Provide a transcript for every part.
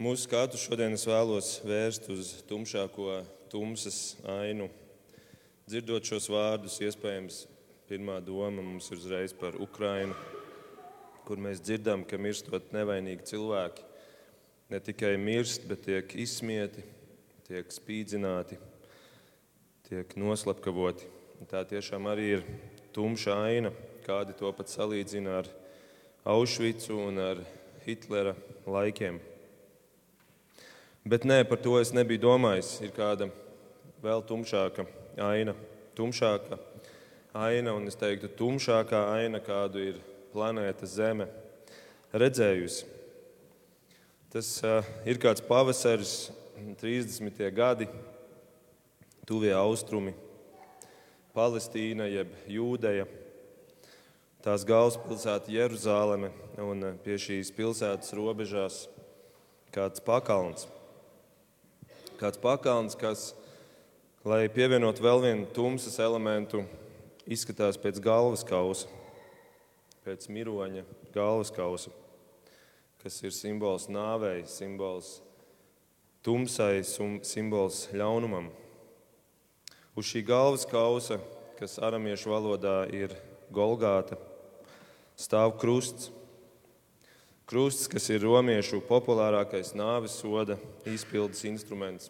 Mūsu skatu šodien es vēlos vērst uz tumšāko tumsas ainu. Dzirdot šos vārdus, iespējams, pirmā doma mums ir uzreiz par Ukrainu, kur mēs dzirdam, ka mirstot nevainīgi cilvēki ne tikai mirst, bet tiek izsmieti, tiek spīdzināti, tiek noslapkavoti. Tā tiešām arī ir tumša aina, kādi to pat salīdzina ar Aušvicu un ar Hitlera laikiem. Bet nē, par to es nebiju domājis. Ir kāda vēl tumšāka aina, tumšāka aina, un es teiktu, tumšākā aina, kādu ir planēta Zeme redzējusi. Tas uh, ir kāds pavasaris, 30. gadi, tuvie austrumi, Palestīna jeb Jūdeja, tās galvaspilsēta Jeruzaleme un pie šīs pilsētas robežās kāds pakalns. Kāds pakalns, kas, lai pievienot vēl vienu tumsas elementu, izskatās pēc galvas kausa, pēc miroņa galvas kausa, kas ir simbols nāvei, simbols tumsai, simbols ļaunumam. Uz šī galvas kausa, kas aramiešu valodā ir Golgāta, stāv krusts. Krusts, kas ir romiešu populārākais nāves soda izpildes instruments.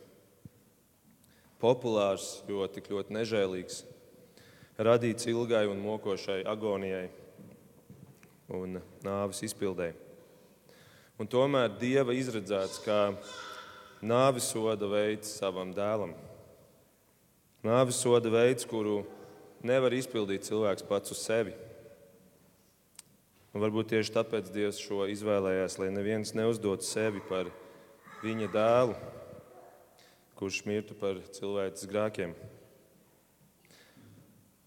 Populārs, jo tik ļoti nežēlīgs, radīts ilgai un mokošai agonijai un nāves izpildēji. Un tomēr Dieva izredzēts kā nāves soda veids savam dēlam. Nāves soda veids, kuru nevar izpildīt cilvēks pats uz sevi. Un varbūt tieši tāpēc Dievs šo izvēlējās, lai neviens neuzdotu sevi par viņa dēlu, kurš mirtu par cilvēces grēkiem.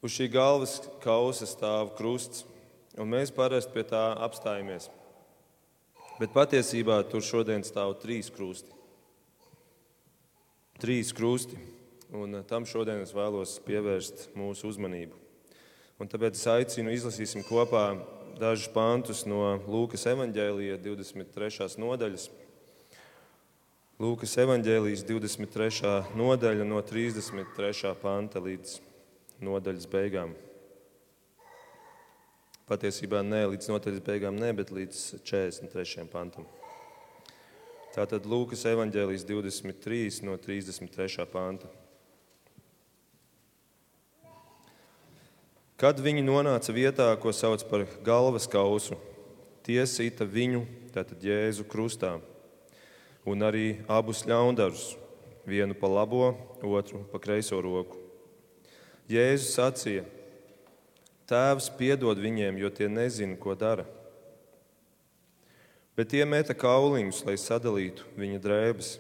Uz šī galvas kausa stāv krusts, un mēs parasti pie tā apstājamies. Bet patiesībā tur šodien stāv trīs krusti. Trīs krusti un tam šodien es vēlos pievērst mūsu uzmanību. Un tāpēc es aicinu izlasīsim kopā dažus pantus no Lūkas evanģēlija 23. nodaļas. Lūkas evanģēlijas 23. nodaļa no 33. panta līdz nodaļas beigām. Patiesībā ne līdz nodaļas beigām, ne, bet līdz 43. pantam. Tātad Lūkas evanģēlijas 23 no 33. panta. Kad viņi nonāca vietā, ko sauc par galvas kausu, tie sita viņu, tātad Jēzu krustā, un arī abus ļaundarus, vienu pa labo, otru pa kreiso roku. Jēzus sacīja: Tēvs piedod viņiem, jo tie nezina, ko dara. Bet tie meta kauliņus, lai sadalītu viņa drēbes.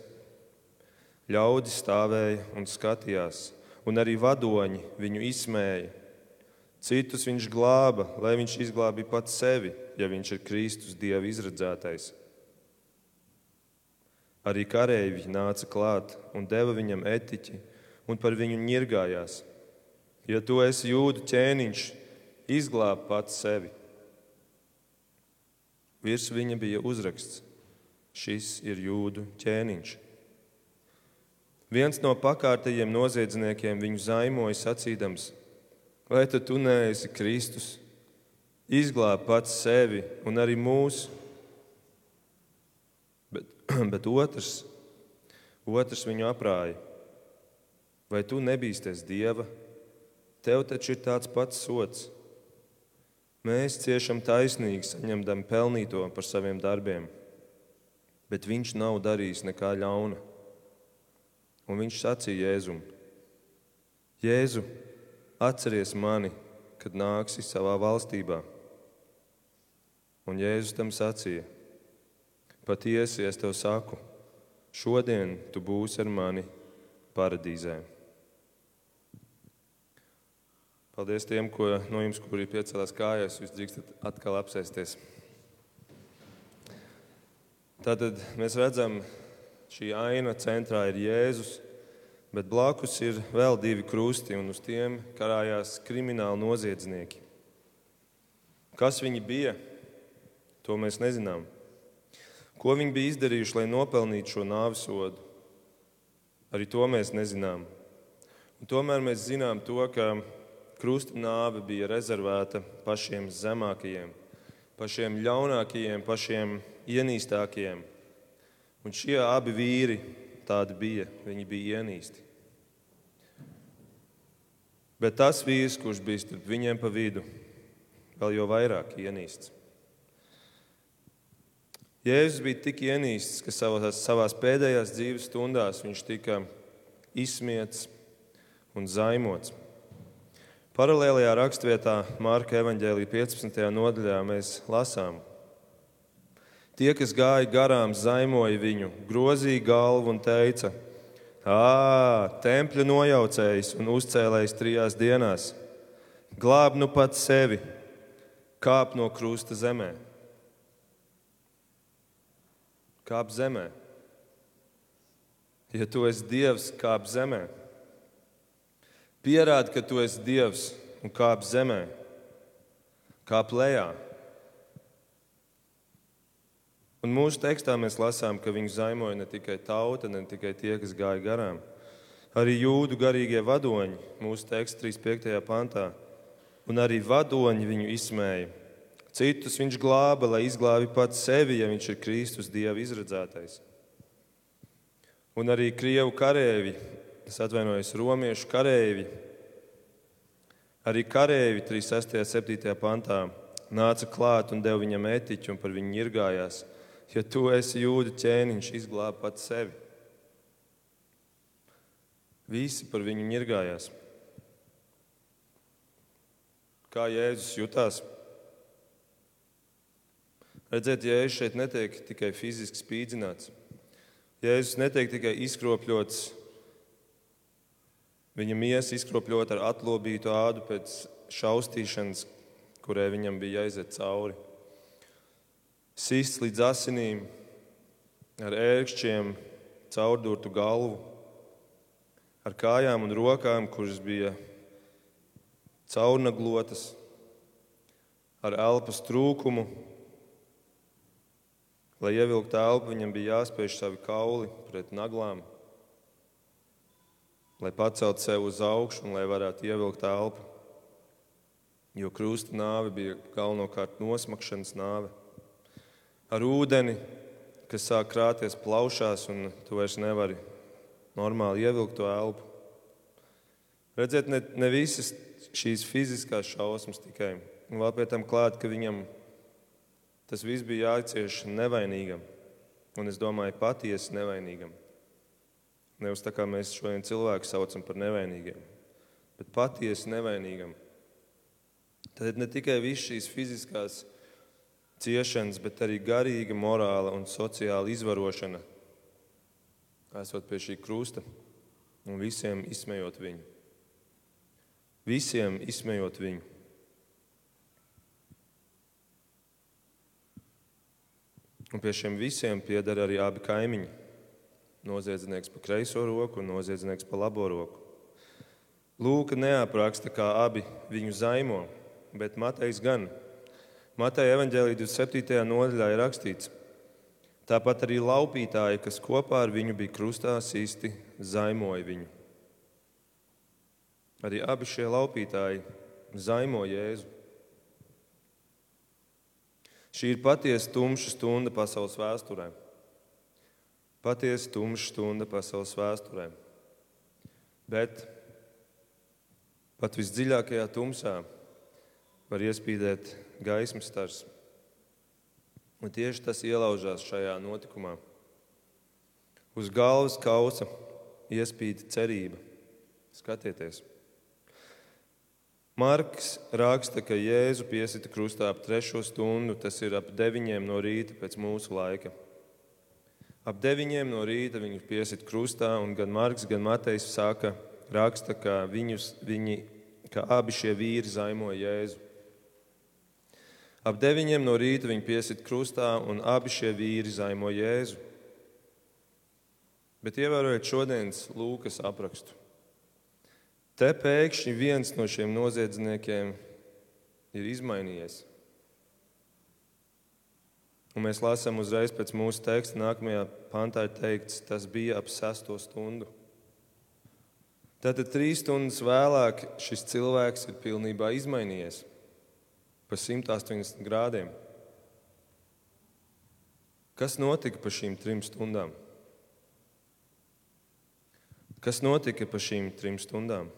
Ļaudis stāvēja un skatījās, un arī vadoņi viņu izsmēja. Citus viņš glāba, lai viņš izglābtu pats sevi, ja viņš ir Kristus Dieva izredzētais. Arī kareivi nāca klāt un deva viņam etiķi un par viņu ņirgājās. Ja tu esi jūdu ķēniņš, izglāb pats sevi. Virs viņa bija uzraksts: Šis ir jūdu ķēniņš. Viens no pakārtajiem noziedzniekiem viņu zaimoja sacīdams: Vai tad tu neesi Kristus? Izglāb pats sevi un arī mūsu. Bet, bet otrs, otrs viņu aprāja. Vai tu nebīsties Dieva? Tev taču ir tāds pats sots. Mēs ciešam taisnīgi, saņemdam pelnīto par saviem darbiem, bet viņš nav darījis nekā ļauna. Un viņš sacīja Jēzum: Jēzu, Atceries mani, kad nāksi savā valstībā. Un Jēzus tam sacīja: Patiesi es tev saku, šodien tu būsi ar mani paradīzē. Paldies tiem, ko, no jums, kuri piecēlās kājās, jūs drīkstat atkal apsēsties. Tātad mēs redzam, šī aina centrā ir Jēzus. Bet blakus ir vēl divi krusti, un uz tiem karājās krimināli noziedznieki. Kas viņi bija, to mēs nezinām. Ko viņi bija izdarījuši, lai nopelnītu šo nāves sodu? Arī to mēs nezinām. Un tomēr mēs zinām to, ka krusta nāve bija rezervēta pašiem zemākajiem, pašiem ļaunākajiem, pašiem ienīstākajiem. Un šie abi vīri tādi bija, viņi bija ienīsti. Bet tas vīrs, kurš bija starp viņiem pa vidu, vēl jau vairāk ienīsts. Jēzus bija tik ienīsts, ka savās, savās pēdējās dzīves stundās viņš tika izsmiets un zaimots. Paralēlajā rakstvietā Mārka evanģēlī 15. nodaļā mēs lasām. Tie, kas gāja garām, zaimoja viņu, grozīja galvu un teica: Ā, tempļa nojaucējs un uzcēlējs trijās dienās, glāb nu pats sevi, kāp no krusta zemē kāp zemē. Ja tu esi Dievs, kāp zemē. Pierādi, ka tu esi Dievs un kāp zemē, kāp lejā. Un mūsu tekstā mēs lasām, ka viņu zaimoja ne tikai tauta, ne tikai tie, kas gāja garām. Arī jūdu garīgie vadoņi, mūsu teksts 35. pantā, un arī vadoņi viņu izsmēja Citus viņš glāba, lai izglābi pats sevi, ja viņš ir Kristus Dieva izredzētais. Un arī krievu kareivi, es atvainojos, romiešu kareivi, arī kareivi 36. un 7. pantā nāca klāt un deva viņam etiķu un par viņu ņirgājās. Ja tu esi jūda ķēniņš, izglābi pats sevi. Visi par viņu ņirgājās. Kā Jēzus jutās? Redziet, Jēzus šeit netiek tikai fiziski spīdzināts. Jēzus netiek tikai izkropļots, viņa miesa izkropļot ar atlobītu ādu pēc šaustīšanas, kurai viņam bija jāiziet cauri. Sists līdz asinīm, ar ērkšķiem, caurdurtu galvu, ar kājām un rokām, kuras bija caurnaglotas, ar elpas trūkumu Lai ievilktu elpu, viņam bija jāspiež savi kauli pret naglām, lai paceltu sevi uz augšu un lai varētu ievilkt elpu. Jo krusta nāve bija galvenokārt nosmakšanas nāve. Ar ūdeni, kas sāk krāties plaušās, un tu vairs nevari normāli ievilkt to elpu. Redziet, ne, ne visas šīs fiziskās šausmas tikai, un vēl pie tam klāt, ka viņam Tas viss bija jācieš nevainīgam, un es domāju, patiesi nevainīgam. Nevis tā kā mēs šodien cilvēku saucam par nevainīgiem, bet patiesi nevainīgam. Tad ne tikai viss šīs fiziskās ciešanas, bet arī garīga, morāla un sociāla izvarošana, esot pie šī krusta un visiem izsmējot viņu. Visiem izsmējot viņu. Un pie šiem visiem pieder arī abi kaimiņi. Noziedznieks pa kreiso roku un noziedznieks pa labo roku. Lūka neapraksta, kā abi viņu zaimo, bet Matejs gan. Mateja evanģēlī 27. nodaļā ir rakstīts, tāpat arī laupītāji, kas kopā ar viņu bija krustā īsti zaimoja viņu. Arī abi šie laupītāji zaimo Jēzu. Šī ir patiesa tumša stunda pasaules vēsturē. Patiesa tumša stunda pasaules vēsturē. Bet pat visdziļākajā tumsā var iespīdēt gaismas stars. Un tieši tas ielaužās šajā notikumā. Uz galvas kausa iespīd cerība. Skatieties! Marks raksta, ka Jēzu piesita krustā ap trešo stundu, tas ir ap deviņiem no rīta pēc mūsu laika. Ap deviņiem no rīta viņu piesita krustā, un gan Marks, gan Matejs saka, raksta, ka, viņus, viņi, ka abi šie vīri zaimoja Jēzu. Ap deviņiem no rīta viņi piesita krustā, un abi šie vīri zaimoja Jēzu. Bet ievērojiet šodienas Lūkas aprakstu. Te pēkšņi viens no šiem noziedzniekiem ir izmainījies. Un mēs lasām uzreiz pēc mūsu teksta, nākamajā pantā ir teikts, tas bija ap sesto stundu. Tātad trīs stundas vēlāk šis cilvēks ir pilnībā izmainījies pa 180 grādiem. Kas notika pa šīm trim stundām? Kas notika pa šīm trim stundām?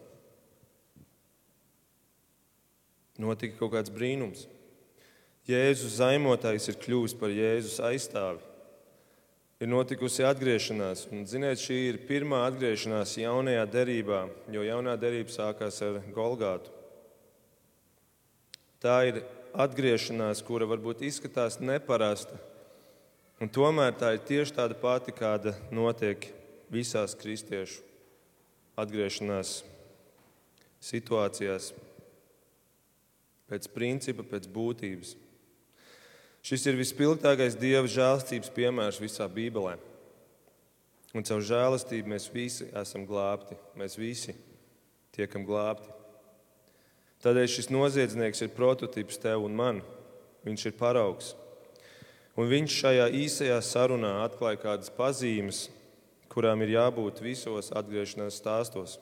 Notika kaut kāds brīnums. Jēzus zaimotājs ir kļuvis par Jēzus aizstāvi. Ir notikusi atgriešanās, un ziniet, šī ir pirmā atgriešanās jaunajā derībā, jo jaunā derība sākās ar Golgātu. Tā ir atgriešanās, kura varbūt izskatās neparasta, un tomēr tā ir tieši tāda pati, kāda notiek visās kristiešu atgriešanās situācijās, pēc principa, pēc būtības. Šis ir vispilgtākais Dieva žēlstības piemērs visā Bībelē. Un caur žēlastību mēs visi esam glābti. Mēs visi tiekam glābti. Tādēļ šis noziedznieks ir prototyps tev un man. Viņš ir paraugs. Un viņš šajā īsajā sarunā atklāja kādas pazīmes, kurām ir jābūt visos atgriešanās stāstos.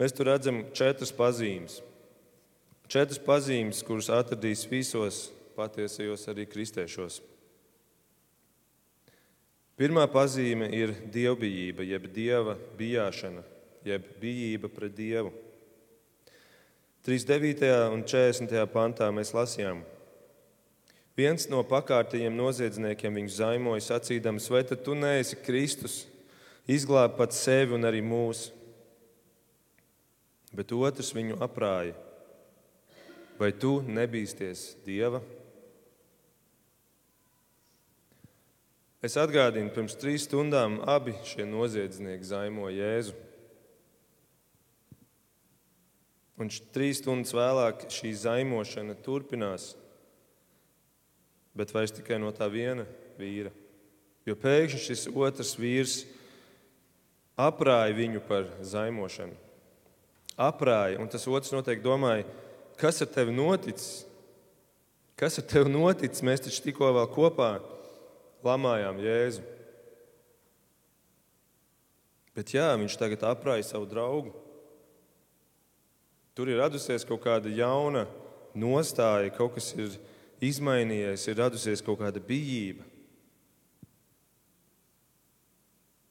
Mēs tur redzam četras pazīmes. Četras pazīmes, kuras atradīs visos patiesajos arī kristiešos. Pirmā pazīme ir dievbijība, jeb dieva bijāšana, jeb bijība pret dievu. 39. un 40. pantā mēs lasījām, viens no pakārtajiem noziedzniekiem viņu zaimoja, sacīdams, vai tu neesi Kristus, izglāb pats sevi un arī mūs. Bet otrs viņu aprāja, vai tu nebīsties Dieva? Es atgādinu, pirms trīs stundām abi šie noziedznieki zaimoja Jēzu. Un trīs stundas vēlāk šī zaimošana turpinās, bet vairs tikai no tā viena vīra. Jo pēkšņi šis otrs vīrs aprāja viņu par zaimošanu. Aprāja, un tas otrs noteikti domāja, kas ar tevi noticis? Kas ar tevi noticis? Mēs taču tikko vēl kopā lamājām Jēzu. Bet jā, viņš tagad aprāja savu draugu. Tur ir radusies kaut kāda jauna nostāja, kaut kas ir izmainījies, ir radusies kaut kāda bijība.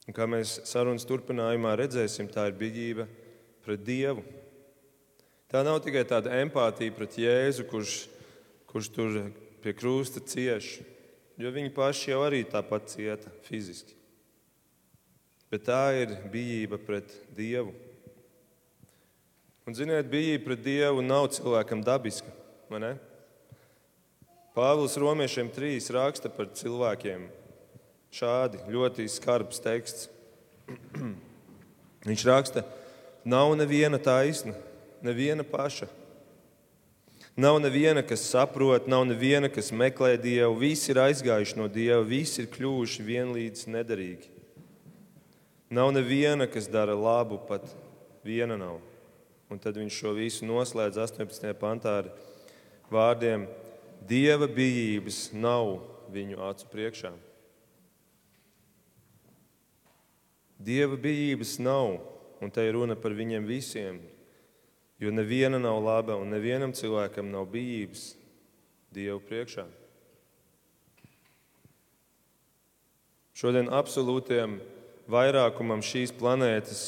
Un kā mēs sarunas turpinājumā redzēsim, tā ir bijība pret Dievu. Tā nav tikai tāda empātija pret Jēzu, kurš, kurš tur pie krusta cieši jo viņi paši jau arī tāpat cieta fiziski. Bet tā ir bijība pret Dievu. Un, ziniet, bijība pret Dievu nav cilvēkam dabiska. Pāvils Romiešiem 3 raksta par cilvēkiem šādi ļoti skarbs teksts. Viņš raksta, nav neviena taisna, neviena paša Nav neviena, kas saprot, nav neviena, kas meklē Dievu. Visi ir aizgājuši no Dieva, visi ir kļuvuši vienlīdz nederīgi. Nav neviena, kas dara labu, pat viena nav. Un tad viņš šo visu noslēdz 18. pantā ar vārdiem: Dieva bijības nav viņu acu priekšā. Dieva bijības nav, un te ir runa par viņiem visiem, Jo neviena nav laba un nevienam cilvēkam nav bijības Dievu priekšā. Šodien absolūtiem vairākumam šīs planētas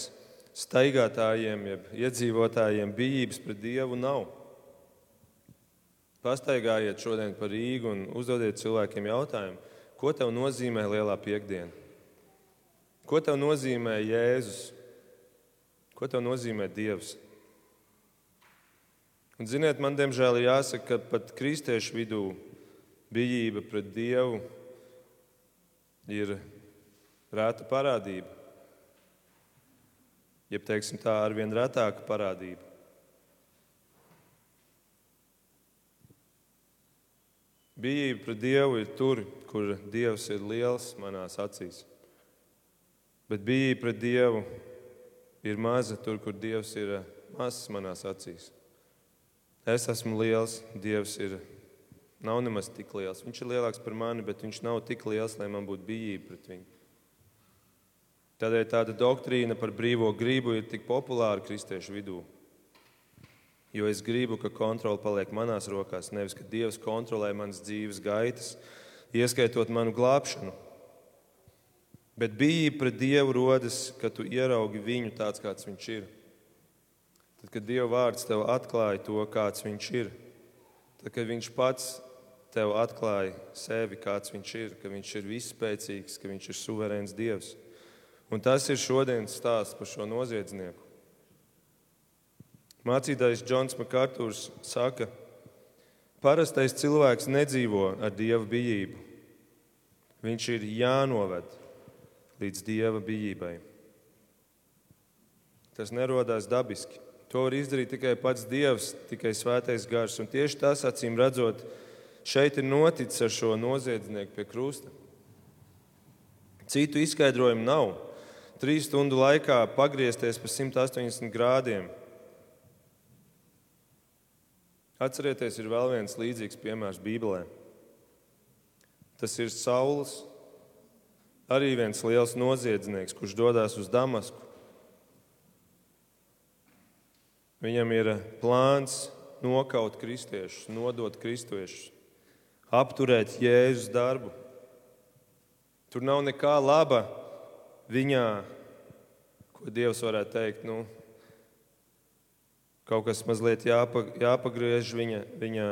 staigātājiem, jeb iedzīvotājiem bijības pret Dievu nav. Pastaigājiet šodien par Rīgu un uzdodiet cilvēkiem jautājumu, ko tev nozīmē lielā piekdiena? Ko tev nozīmē Jēzus? Ko tev nozīmē Dievs? Un, ziniet, man diemžēl ir jāsaka, ka pat kristiešu vidū bijība pret Dievu ir rēta parādība. Jeb teiksim tā, ar vien retāka parādība. Bijība pret Dievu ir tur, kur Dievs ir liels manās acīs. Bet bijība pret Dievu ir maza tur, kur Dievs ir mazs manās acīs. Es esmu liels, Dievs ir nav nemaz tik liels. Viņš ir lielāks par mani, bet viņš nav tik liels, lai man būtu bijība pret viņu. Tādēļ tāda doktrīna par brīvo gribu ir tik populāra kristiešu vidū. Jo es gribu, ka kontrole paliek manās rokās, nevis ka Dievs kontrolē manas dzīves gaitas, ieskaitot manu glābšanu. Bet bijība pret Dievu rodas, kad tu ieraugi viņu tāds, kāds viņš ir. Tad, kad Dieva vārds tev atklāja to, kāds viņš ir, tad, kad viņš pats tev atklāja sevi, kāds viņš ir, ka viņš ir visspēcīgs, ka viņš ir suverēns Dievs. Un tas ir šodienas stāsts par šo noziedznieku. Mācītājs Džons Makārtūrs saka, parastais cilvēks nedzīvo ar dieva bijību. Viņš ir jānoved līdz dieva bijībai. Tas nerodās dabiski. To var izdarīt tikai pats Dievs, tikai svētais gars. Un tieši tas, acīm redzot, šeit ir noticis ar šo noziedznieku pie krusta. Citu izskaidrojumu nav. Trīs stundu laikā pagriezties pa 180 grādiem Atcerieties, ir vēl viens līdzīgs piemērs Bībelē. Tas ir Sauls, arī viens liels noziedznieks, kurš dodas uz Damasku. Viņam ir plāns nokaut kristiešus, nodot kristiešus, apturēt Jēzus darbu. Tur nav nekā laba viņā, ko Dievs varētu teikt. Nu, kaut kas mazliet jāpa, jāpagriež viņa, viņa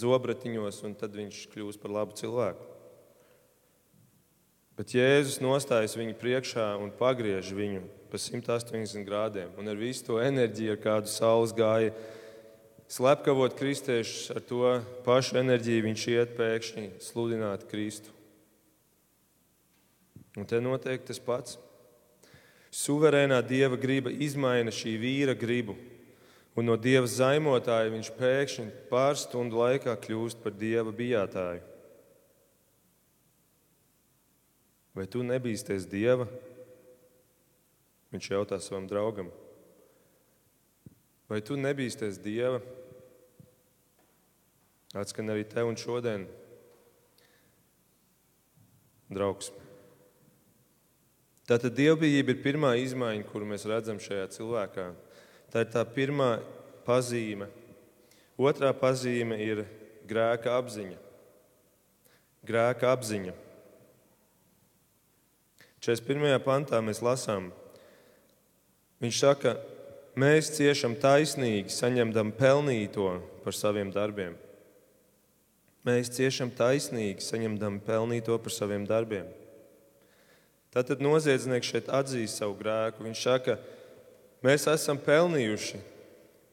zobratiņos, un tad viņš kļūs par labu cilvēku. Bet Jēzus nostājas viņu priekšā un pagriež viņu pa 180 grādiem. Un ar visu to enerģiju, ar kādu saules gāja, slepkavot kristiešus, ar to pašu enerģiju viņš iet pēkšņi sludināt Kristu. Un te notiek tas pats. Suverēnā dieva griba izmaina šī vīra gribu un no dieva zaimotāja viņš pēkšņi pāris stundu laikā kļūst par dieva bijātāju. Vai tu nebīsties dieva? Viņš jautā savam draugam. Vai tu nebīsties dieva? Atskan arī tev un šodien, draugs. Tātad dievbijība ir pirmā izmaiņa, kuru mēs redzam šajā cilvēkā. Tā ir tā pirmā pazīme. Otrā pazīme ir grēka apziņa. Grēka apziņa. 41. pantā mēs lasām, viņš saka, mēs ciešam taisnīgi, saņemdam pelnīto par saviem darbiem. Mēs ciešam taisnīgi, saņemdam pelnīto par saviem darbiem. Tātad noziedznieks šeit atzīst savu grēku. Viņš saka, ka Mēs esam pelnījuši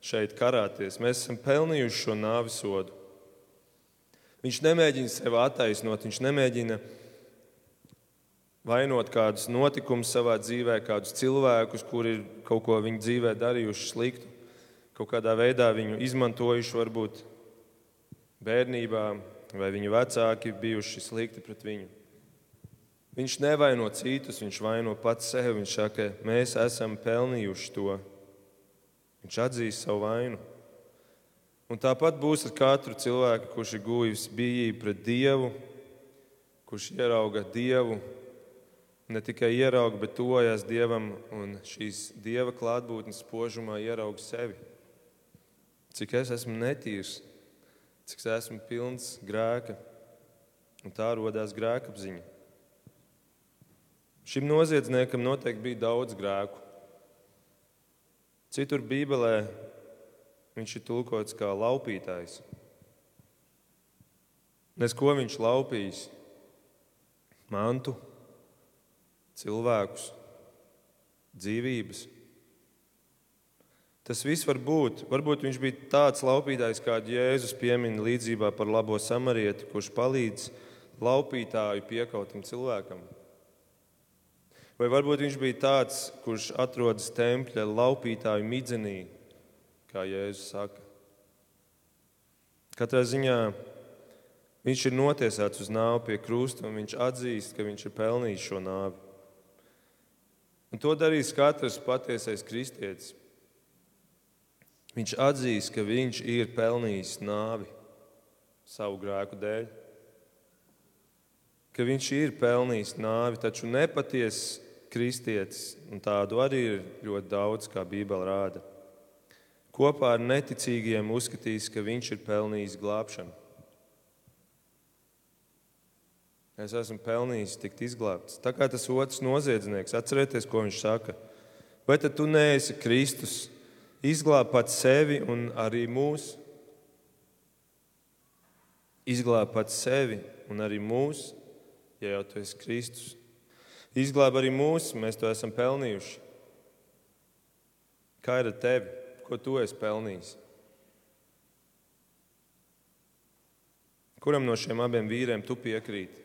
šeit karāties, mēs esam pelnījuši šo nāvis sodu. Viņš nemēģina sevi attaisnot, viņš nemēģina vainot kādus notikumus savā dzīvē, kādus cilvēkus, kuri ir kaut ko viņa dzīvē darījuši sliktu, kaut kādā veidā viņu izmantojuši, varbūt bērnībā, vai viņu vecāki bijuši slikti pret viņu. Viņš nevaino citus, viņš vaino pats sevi. Viņš saka, mēs esam pelnījuši to. Viņš atzīst savu vainu. Un tāpat būs ar katru cilvēku, kurš ir guvis bijību pret Dievu, kurš ierauga Dievu, ne tikai ierauga, bet tuvojas Dievam un šīs Dieva klātbūtnes spožumā ierauga sevi. Cik es esmu netīrs, cik es esmu pilns grēka, un tā radās grēkapziņa. Šim noziedzniekam noteikti bija daudz grēku. Citur Bībelē viņš ir tulkots kā laupītājs. Nes ko viņš laupījis? Mantu, cilvēkus, dzīvības. Tas viss var būt. Varbūt viņš bija tāds laupītājs, kādu Jēzus piemin līdzībā par labo samarieti, kurš palīdz laupītāju piekautam cilvēkam. Vai varbūt viņš bija tāds, kurš atrodas tempļa laupītāju midzenī, kā Jēzus saka. Katrā ziņā viņš ir notiesāts uz nāvi pie krusta, un viņš atzīst, ka viņš ir pelnījis šo nāvi. Un to darīs katrs patiesais kristietis. Viņš atzīst, ka viņš ir pelnījis nāvi savu grēku dēļ. Ka viņš ir pelnījis nāvi, taču nepatiesa kristietis, un tādu arī ir ļoti daudz, kā Bībele rāda. Kopā ar neticīgiem uzskatīs, ka viņš ir pelnījis glābšanu. Es esmu pelnījis tikt izglābts. Tā kā tas otrs noziedznieks, atcerieties, ko viņš saka. Vai tad tu neesi Kristus, izglābt pats sevi un arī mūs? Izglābt pats sevi un arī mūs, ja jau tu esi Kristus. Izglāb arī mūs, mēs to esam pelnījuši. Kā ir ar tevi? Ko tu esi pelnījis? Kuram no šiem abiem vīriem tu piekrīti?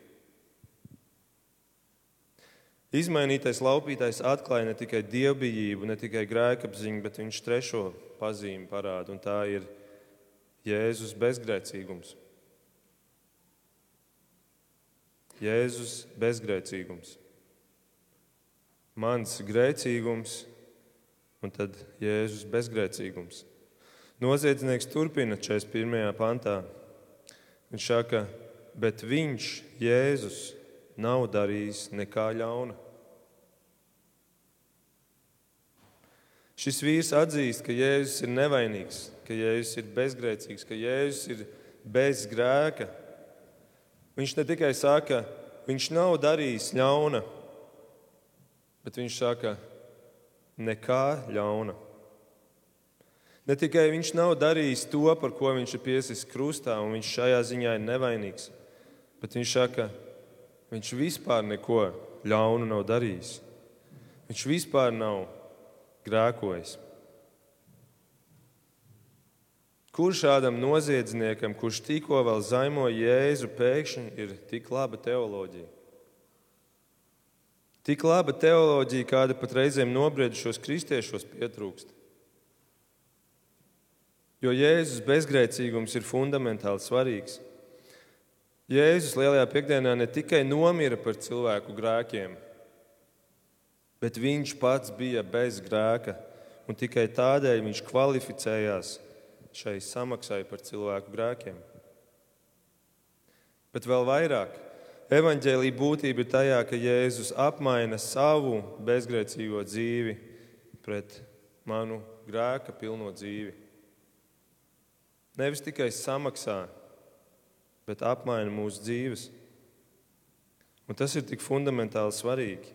Izmainītais laupītājs atklāja ne tikai dievbijību, ne tikai grēkapziņu, bet viņš trešo pazīmi parāda, un tā ir Jēzus bezgrēcīgums. Jēzus bezgrēcīgums mans grēcīgums un tad Jēzus bezgrēcīgums. Noziedznieks turpina 41. pantā. Viņš saka, bet viņš, Jēzus, nav darījis nekā ļauna. Šis vīrs atzīst, ka Jēzus ir nevainīgs, ka Jēzus ir bezgrēcīgs, ka Jēzus ir bez grēka. Viņš ne tikai saka, viņš nav darījis ļauna, bet viņš saka, nekā ļauna. Ne tikai viņš nav darījis to, par ko viņš ir piesis krustā, un viņš šajā ziņā ir nevainīgs, bet viņš saka, viņš vispār neko ļaunu nav darījis. Viņš vispār nav grēkojis. Kurš šādam noziedzniekam, kurš tikko vēl zaimoja Jēzu, pēkšņi ir tik laba teoloģija? Tik laba teoloģija, kāda pat reizēm nobriedušos kristiešos pietrūkst. Jo Jēzus bezgrēcīgums ir fundamentāli svarīgs. Jēzus lielajā piekdienā ne tikai nomira par cilvēku grēkiem, bet viņš pats bija bez grēka, un tikai tādēļ viņš kvalificējās šai samaksai par cilvēku grēkiem. Bet vēl vairāk Evanģēlīja būtība ir tajā, ka Jēzus apmaina savu bezgrēcīgo dzīvi pret manu grēka pilno dzīvi. Nevis tikai samaksā, bet apmaina mūsu dzīves. Un tas ir tik fundamentāli svarīgi.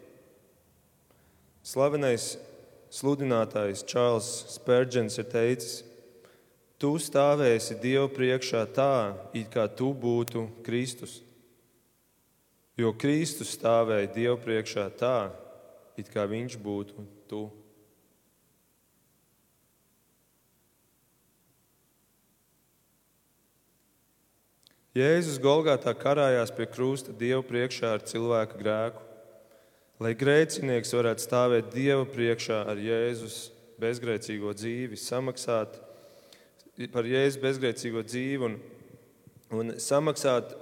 Slavenais sludinātājs Čārls Spērģents ir teicis, tu stāvēsi Dievu priekšā tā, it kā tu būtu Kristus. Jo Kristus stāvēja Dievu priekšā tā, it kā viņš būtu tu. Jēzus Golgātā karājās pie krusta Dievu priekšā ar cilvēka grēku, lai grēcinieks varētu stāvēt Dieva priekšā ar Jēzus bezgrēcīgo dzīvi, samaksāt par Jēzus bezgrēcīgo dzīvi un, un samaksāt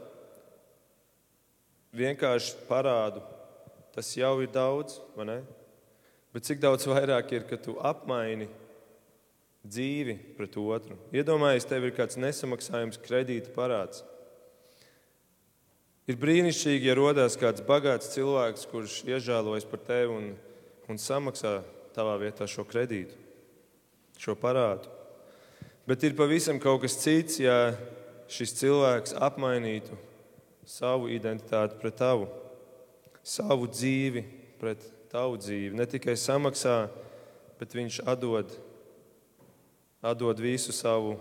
vienkārši parādu, tas jau ir daudz, vai ne? Bet cik daudz vairāk ir, ka tu apmaini dzīvi pret otru? Iedomājies, tev ir kāds nesamaksājums kredīta parāds. Ir brīnišķīgi, ja rodas kāds bagāts cilvēks, kurš iežēlojas par tevi un, un samaksā tavā vietā šo kredītu, šo parādu. Bet ir pavisam kaut kas cits, ja šis cilvēks apmainītu savu identitāti pret tavu, savu dzīvi pret tavu dzīvi. Ne tikai samaksā, bet viņš atdod, atdod visu savu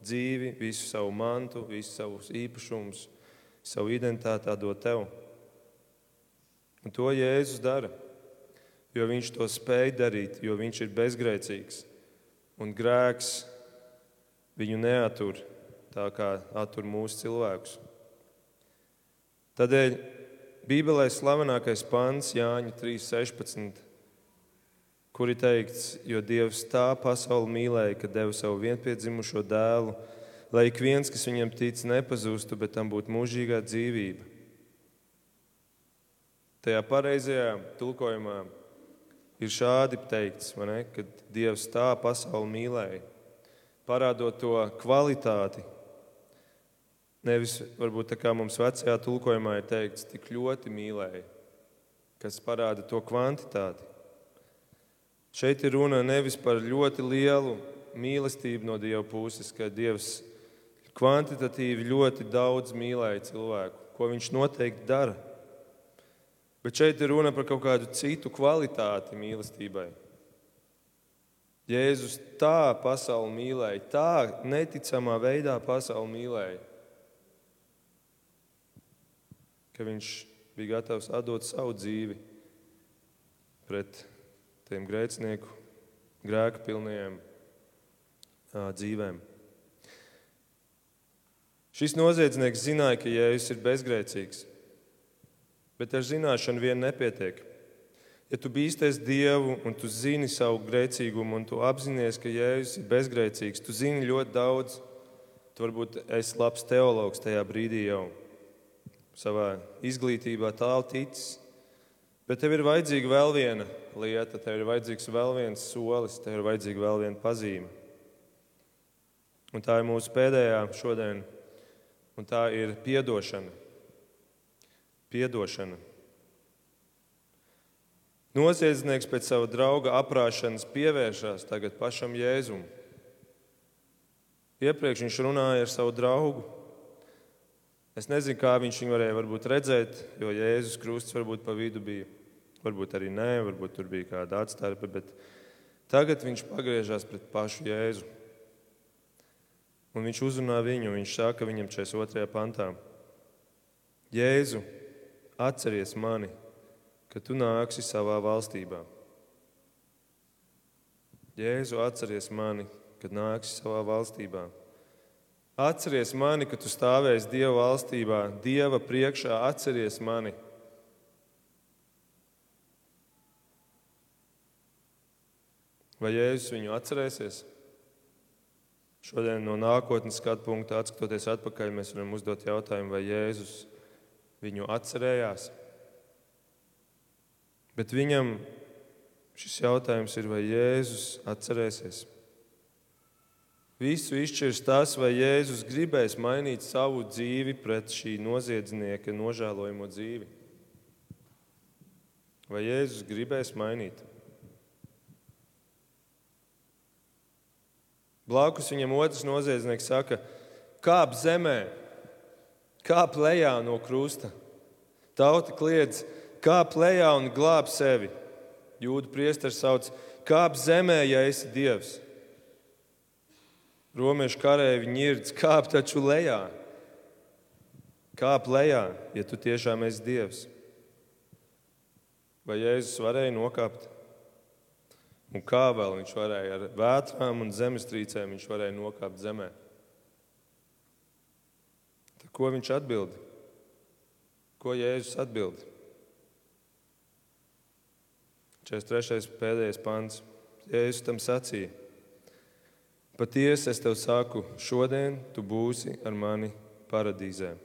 dzīvi, visu savu mantu, visu savus īpašumus, savu identitāti atdod tev. Un to Jēzus dara, jo viņš to spēj darīt, jo viņš ir bezgrēcīgs. Un grēks viņu neatur tā, kā attur mūsu cilvēkus. Tādēļ Bībelē slavenākais pants Jāņa 3.16, kur ir teikts, jo Dievs tā pasauli mīlēja, ka deva savu vienpiedzimušo dēlu, lai ik viens, kas viņam tic, nepazustu, bet tam būtu mūžīgā dzīvība. Tajā pareizajā tulkojumā ir šādi teikts, ne, ka Dievs tā pasauli mīlēja, parādot to kvalitāti, Nevis varbūt tā kā mums vecajā tulkojumā ir teikts, tik ļoti mīlēja, kas parāda to kvantitāti. Šeit ir runa nevis par ļoti lielu mīlestību no Dieva puses, ka Dievs kvantitatīvi ļoti daudz mīlēja cilvēku, ko viņš noteikti dara. Bet šeit ir runa par kaut kādu citu kvalitāti mīlestībai. Jēzus tā pasauli mīlēja, tā neticamā veidā pasauli mīlēja, ka viņš bija gatavs atdot savu dzīvi pret tiem grēcinieku, grēka pilniem dzīvēm. Šis noziedznieks zināja, ka Jēzus ir bezgrēcīgs, bet ar zināšanu vien nepietiek. Ja tu bīsties Dievu un tu zini savu grēcīgumu un tu apzinājies, ka Jēzus ir bezgrēcīgs, tu zini ļoti daudz. Tu varbūt esi labs teologs tajā brīdī jau savā izglītībā tālu ticis. Bet tev ir vajadzīga vēl viena lieta, tev ir vajadzīgs vēl viens solis, tev ir vajadzīga vēl viena pazīme. Un tā ir mūsu pēdējā šodien, un tā ir piedošana. Piedošana. Noziedznieks pēc sava drauga aprāšanas pievēršās tagad pašam Jēzum. Iepriekš viņš runāja ar savu draugu, Es nezinu, kā viņš viņu varēja varbūt, redzēt, jo Jēzus Krusts varbūt pa vidu bija. Varbūt arī nē, varbūt tur bija kāda atstarpe, bet tagad viņš pagriežās pret pašu Jēzu. Un viņš uzrunā viņu, viņš saka viņam 42. pantā: Jēzu, atceries mani, kad tu nāksi savā valstībā. Jēzu, atceries mani, kad nāksi savā valstībā. Atceries mani, kad tu stāvēsi Dieva valstībā, Dieva priekšā, atceries mani. Vai Jēzus viņu atcerēsies? Šodien no nākotnes skatu punkta atskatoties atpakaļ, mēs varam uzdot jautājumu, vai Jēzus viņu atcerējās. Bet viņam šis jautājums ir, vai Jēzus atcerēsies. Visu izšķirs tas, vai Jēzus gribēs mainīt savu dzīvi pret šī noziedznieka nožēlojamo dzīvi. Vai Jēzus gribēs mainīt? Blakus viņam otrs noziedznieks saka, kāp zemē, kāp lejā no krusta. Tauta kliedz, kāp lejā un glāb sevi. Jūda priesteris sauc, kāp zemē, ja esi dievs. Romiešu karēji ņirds, kāp taču lejā. Kāp lejā, ja tu tiešām esi Dievs. Vai Jēzus varēja nokāpt? Un kā vēl viņš varēja ar vētrām un zemestrīcēm, viņš varēja nokāpt zemē? Tad ko viņš atbild? Ko Jēzus atbild? 43. pēdējais pants. Jēzus tam sacīja. Patiesi es tev saku, šodien tu būsi ar mani paradīzē.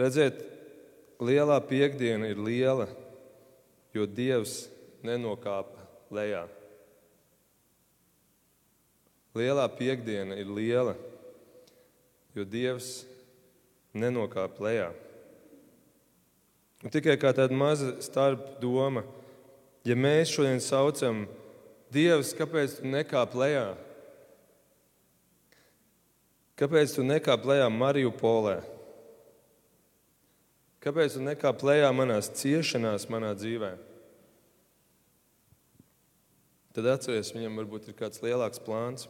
Redziet, lielā piekdiena ir liela, jo Dievs nenokāpa lejā. Lielā piekdiena ir liela, jo Dievs nenokāpa lejā. Un tikai kā tāda maza starp doma, ja mēs šodien saucam Dievs, kāpēc tu nekāp lejā? Kāpēc tu nekāp lejā Mariju Polē? Kāpēc tu nekāp lejā manās ciešanās, manā dzīvē? Tad atceries, viņam varbūt ir kāds lielāks plāns,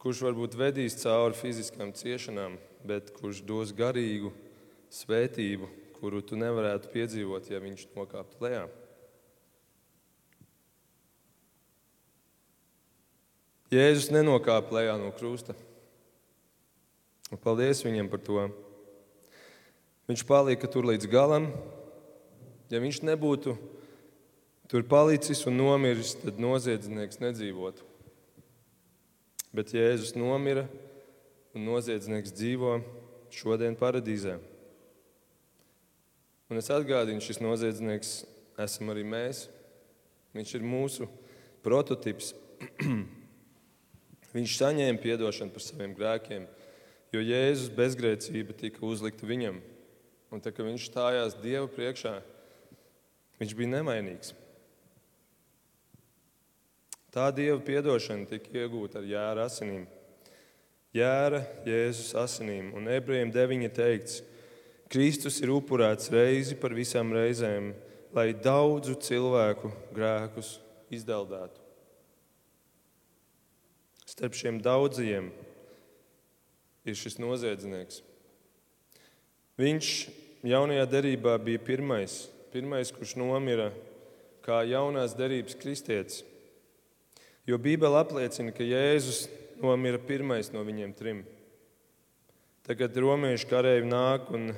kurš varbūt vedīs cauri fiziskām ciešanām, bet kurš dos garīgu svētību, kuru tu nevarētu piedzīvot, ja viņš nokāptu lejā. Jēzus nenokāpa lejā no krusta. Un paldies viņam par to. Viņš palika tur līdz galam. Ja viņš nebūtu tur palicis un nomiris, tad noziedznieks nedzīvotu. Bet Jēzus nomira un noziedznieks dzīvo šodien paradīzē. Un es atgādinu, šis noziedznieks esam arī mēs. Viņš ir mūsu prototyps. Viņš saņēma atdošanu par saviem grēkiem, jo Jēzus bezgrēcība tika uzlikta viņam. Un tā, kad viņš stājās Dieva priekšā, viņš bija nemainīgs. Tā Dieva atdošana tika iegūta ar jēra asinīm. Jēra Jēzus asinīm, un ebrejiem 9 teikts, Kristus ir upurēts reizi par visām reizēm, lai daudzu cilvēku grēkus izdeldētu. Starp šiem daudzajiem ir šis noziedznieks. Viņš jaunajā derībā bija pirmais, pirmais kurš nomira kā jaunās derības kristietis. Jo Bībele apliecina, ka Jēzus nomira pirmais no viņiem trim. Tagad romiešu kareivi nāk un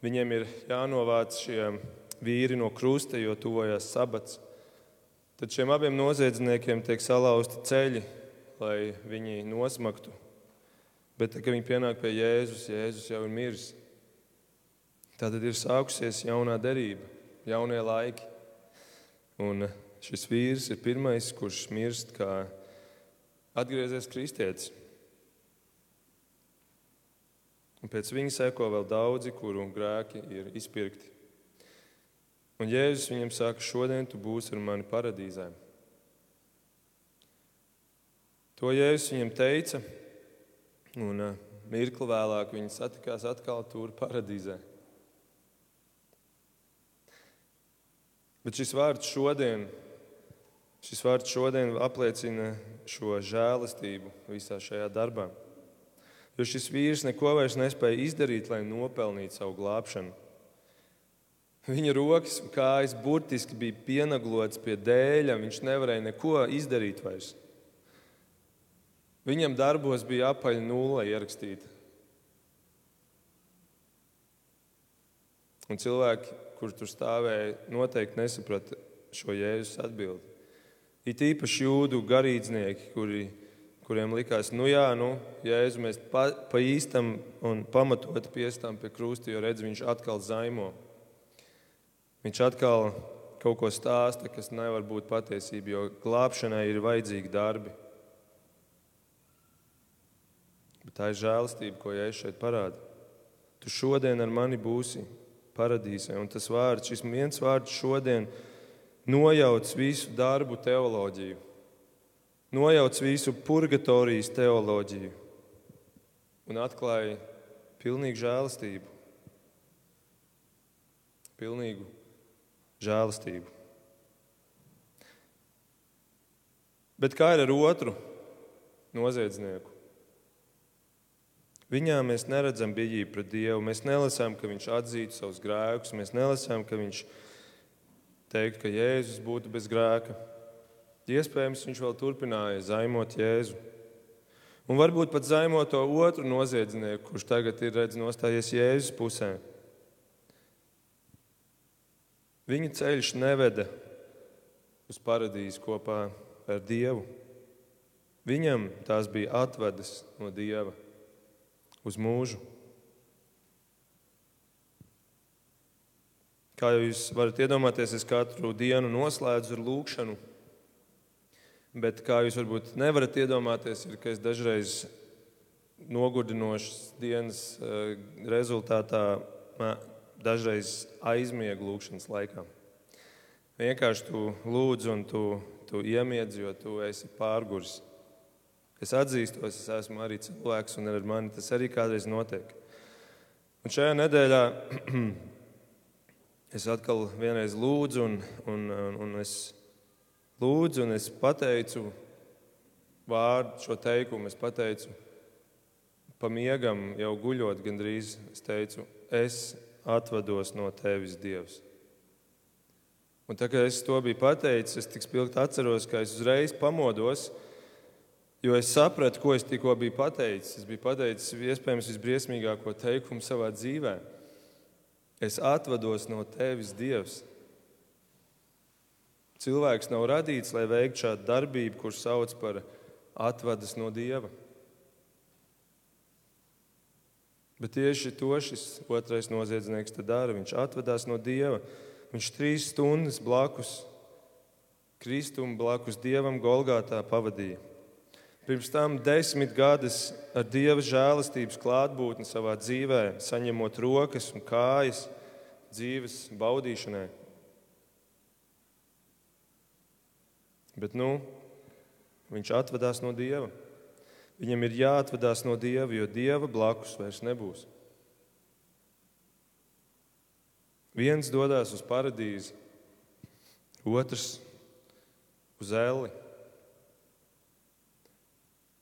viņiem ir jānovāc šie vīri no krusta, jo tuvojās sabats. Tad šiem abiem noziedzniekiem tiek salauzti ceļi lai viņi nosmaktu. Bet, kad viņi pienāk pie Jēzus, Jēzus jau ir miris. Tad ir sākusies jaunā derība, jaunie laiki. Un šis vīrs ir pirmais, kurš mirst kā atgriezies kristietis. Un pēc viņa seko vēl daudzi, kuru grēki ir izpirkti. Un Jēzus viņam saka, šodien tu būsi ar mani paradīzē. To Jēzus viņam teica, un uh, mirkli vēlāk viņi satikās atkal tur paradīzē. Bet šis vārds šodien, šis vārds šodien apliecina šo žēlastību visā šajā darbā. Jo šis vīrs neko vairs nespēja izdarīt, lai nopelnītu savu glābšanu. Viņa rokas un kājas burtiski bija pienaglotas pie dēļa, viņš nevarēja neko izdarīt vairs. Viņam darbos bija apaļ nulle ierakstīta. Un cilvēki, kur tur stāvēja, noteikti nesaprata šo jēzus atbildi. It īpaši jūdu garīdznieki, kuri, kuriem likās, nu jā, nu, jēzu mēs pa, pa īstam un pamatot piestām pie krusta, jo redz, viņš atkal zaimo. Viņš atkal kaut ko stāsta, kas nevar būt patiesība, jo glābšanai ir vajadzīgi darbi. Bet tā ir žēlastība, ko Jēzus šeit parāda. Tu šodien ar mani būsi paradīzē. Un tas vārds, šis viens vārds šodien nojauc visu darbu teoloģiju, nojauc visu purgatorijas teoloģiju un atklāja pilnīgu žēlastību. Pilnīgu žēlastību. Bet kā ir ar otru noziedznieku? Viņā mēs neredzam bijību pret Dievu. Mēs nelasām, ka viņš atzītu savus grēkus. Mēs nelasām, ka viņš teiktu, ka Jēzus būtu bez grēka. Iespējams, viņš vēl turpināja zaimot Jēzu. Un varbūt pat zaimot to otru noziedznieku, kurš tagad ir redz, nostājies Jēzus pusē. Viņa ceļš neveda uz paradīzi kopā ar Dievu. Viņam tās bija atvedas no Dieva uz mūžu. Kā jūs varat iedomāties, es katru dienu noslēdzu ar lūkšanu, bet kā jūs varbūt nevarat iedomāties, ir, ka es dažreiz nogurdinošas dienas eh, rezultātā dažreiz aizmiegu lūkšanas laikā. Vienkārši tu lūdz un tu, tu iemiedz, jo tu esi pārguris. Es atzīstos, es esmu arī cilvēks, un ar mani tas arī kādreiz notiek. Un šajā nedēļā es atkal vienreiz lūdzu, un, un, un es lūdzu, un es pateicu vārdu, šo teikumu. Es pateicu, pamiegam, jau guļot gandrīz, es teicu, es atvados no tevis, Dievs. Un tā kā es to biju pateicis, es tik spilgti atceros, ka es uzreiz pamodos. Jo es sapratu, ko es tikko biju pateicis. Es biju pateicis iespējams visbriesmīgāko teikumu savā dzīvē. Es atvados no tevis, Dievs. Cilvēks nav radīts, lai veiktu šādu darbību, kurš sauc par atvadas no Dieva. Bet tieši to šis otrais noziedznieks dara. Viņš atvadās no Dieva. Viņš trīs stundas blakus Kristum, blakus Dievam Golgātā pavadīja. Pirms tam desmit gadus ar Dieva žēlastības klātbūtni savā dzīvē, saņemot rokas un kājas dzīves baudīšanai. Bet nu, viņš atvadās no Dieva. Viņam ir jāatvadās no Dieva, jo Dieva blakus vairs nebūs. Viens dodas uz paradīzi, otrs uz elli.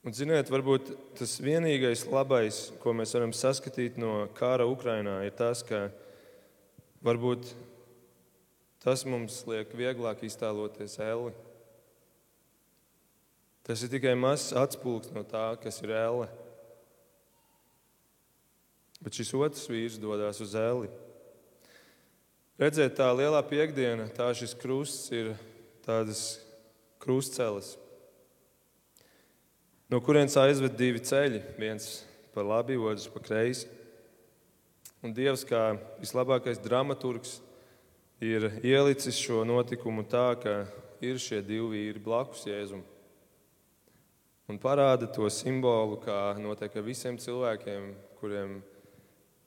Un, ziniet, varbūt tas vienīgais labais, ko mēs varam saskatīt no kara Ukrajinā, ir tas, ka varbūt tas mums liek vieglāk iztēloties elli. Tas ir tikai mazs atspūgs no tā, kas ir elle. Bet šis otrs vīrs dodas uz elli. Redzēt, tā lielā piekdiena, tā šis krusts ir tādas krustceles no kurienes aizved divi ceļi, viens pa labi, otrs pa kreisi. Un Dievs, kā vislabākais dramaturgs, ir ielicis šo notikumu tā, ka ir šie divi vīri blakus Jēzum. Un parāda to simbolu, kā notiek ar visiem cilvēkiem, kuriem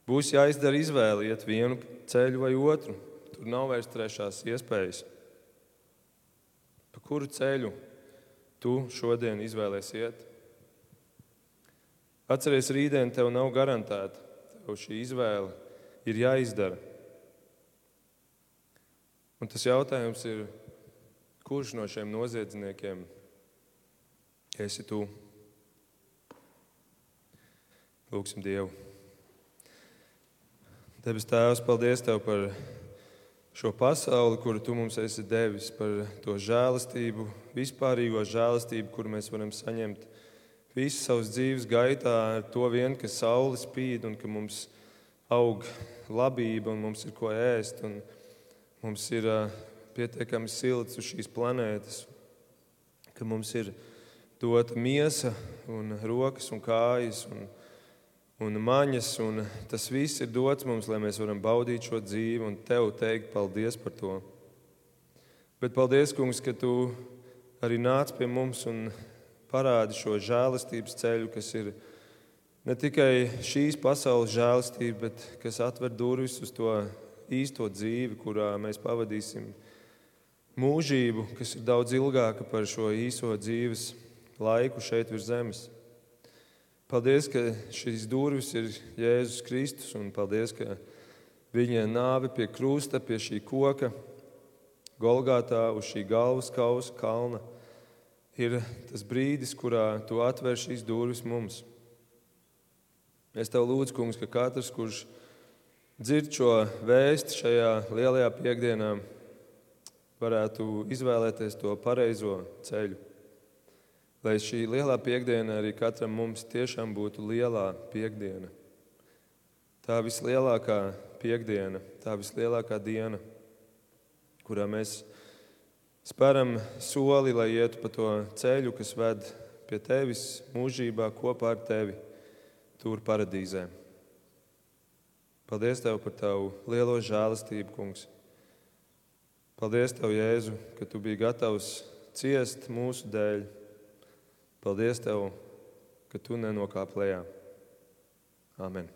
būs jāizdara izvēle iet vienu ceļu vai otru. Tur nav vairs trešās iespējas. Pa kuru ceļu tu šodien izvēlēsies iet? Atceries, rītdien tev nav garantēta. Tev šī izvēle ir jāizdara. Un tas jautājums ir, kurš no šiem noziedzniekiem esi tu? Lūksim Dievu. Debes Tēvs, paldies Tev par šo pasauli, kuru Tu mums esi devis, par to žēlastību, vispārīgo žēlastību, kuru mēs varam saņemt visu savas dzīves gaitā ar to vien, ka saule spīd un ka mums aug labība un mums ir ko ēst un mums ir pietiekami silts uz šīs planētas, ka mums ir dota miesa un rokas un kājas un, un maņas, un tas viss ir dots mums, lai mēs varam baudīt šo dzīvi un tev teikt paldies par to. Bet paldies, kungs, ka tu arī nāc pie mums un parādi šo žēlastības ceļu, kas ir ne tikai šīs pasaules žēlastība, bet kas atver durvis uz to īsto dzīvi, kurā mēs pavadīsim mūžību, kas ir daudz ilgāka par šo īso dzīves laiku šeit virs zemes. Paldies, ka šīs durvis ir Jēzus Kristus, un paldies, ka viņa nāve pie krusta, pie šī koka, Golgātā uz šī galvas kausa kalna ir tas brīdis, kurā tu atver šīs durvis mums. Es tev lūdzu, kungs, ka katrs, kurš dzird šo vēstu šajā lielajā piekdienā, varētu izvēlēties to pareizo ceļu. Lai šī lielā piekdiena arī katram mums tiešām būtu lielā piekdiena. Tā vislielākā piekdiena, tā vislielākā diena, kurā mēs Spēram soli, lai ietu pa to ceļu, kas ved pie tevis mūžībā kopā ar tevi, tur paradīzē. Paldies Tev par Tavu lielo žēlastību, Kungs. Paldies Tev, Jēzu, ka Tu biji gatavs ciest mūsu dēļ. Paldies Tev, ka Tu nenokāp lejā. Amen.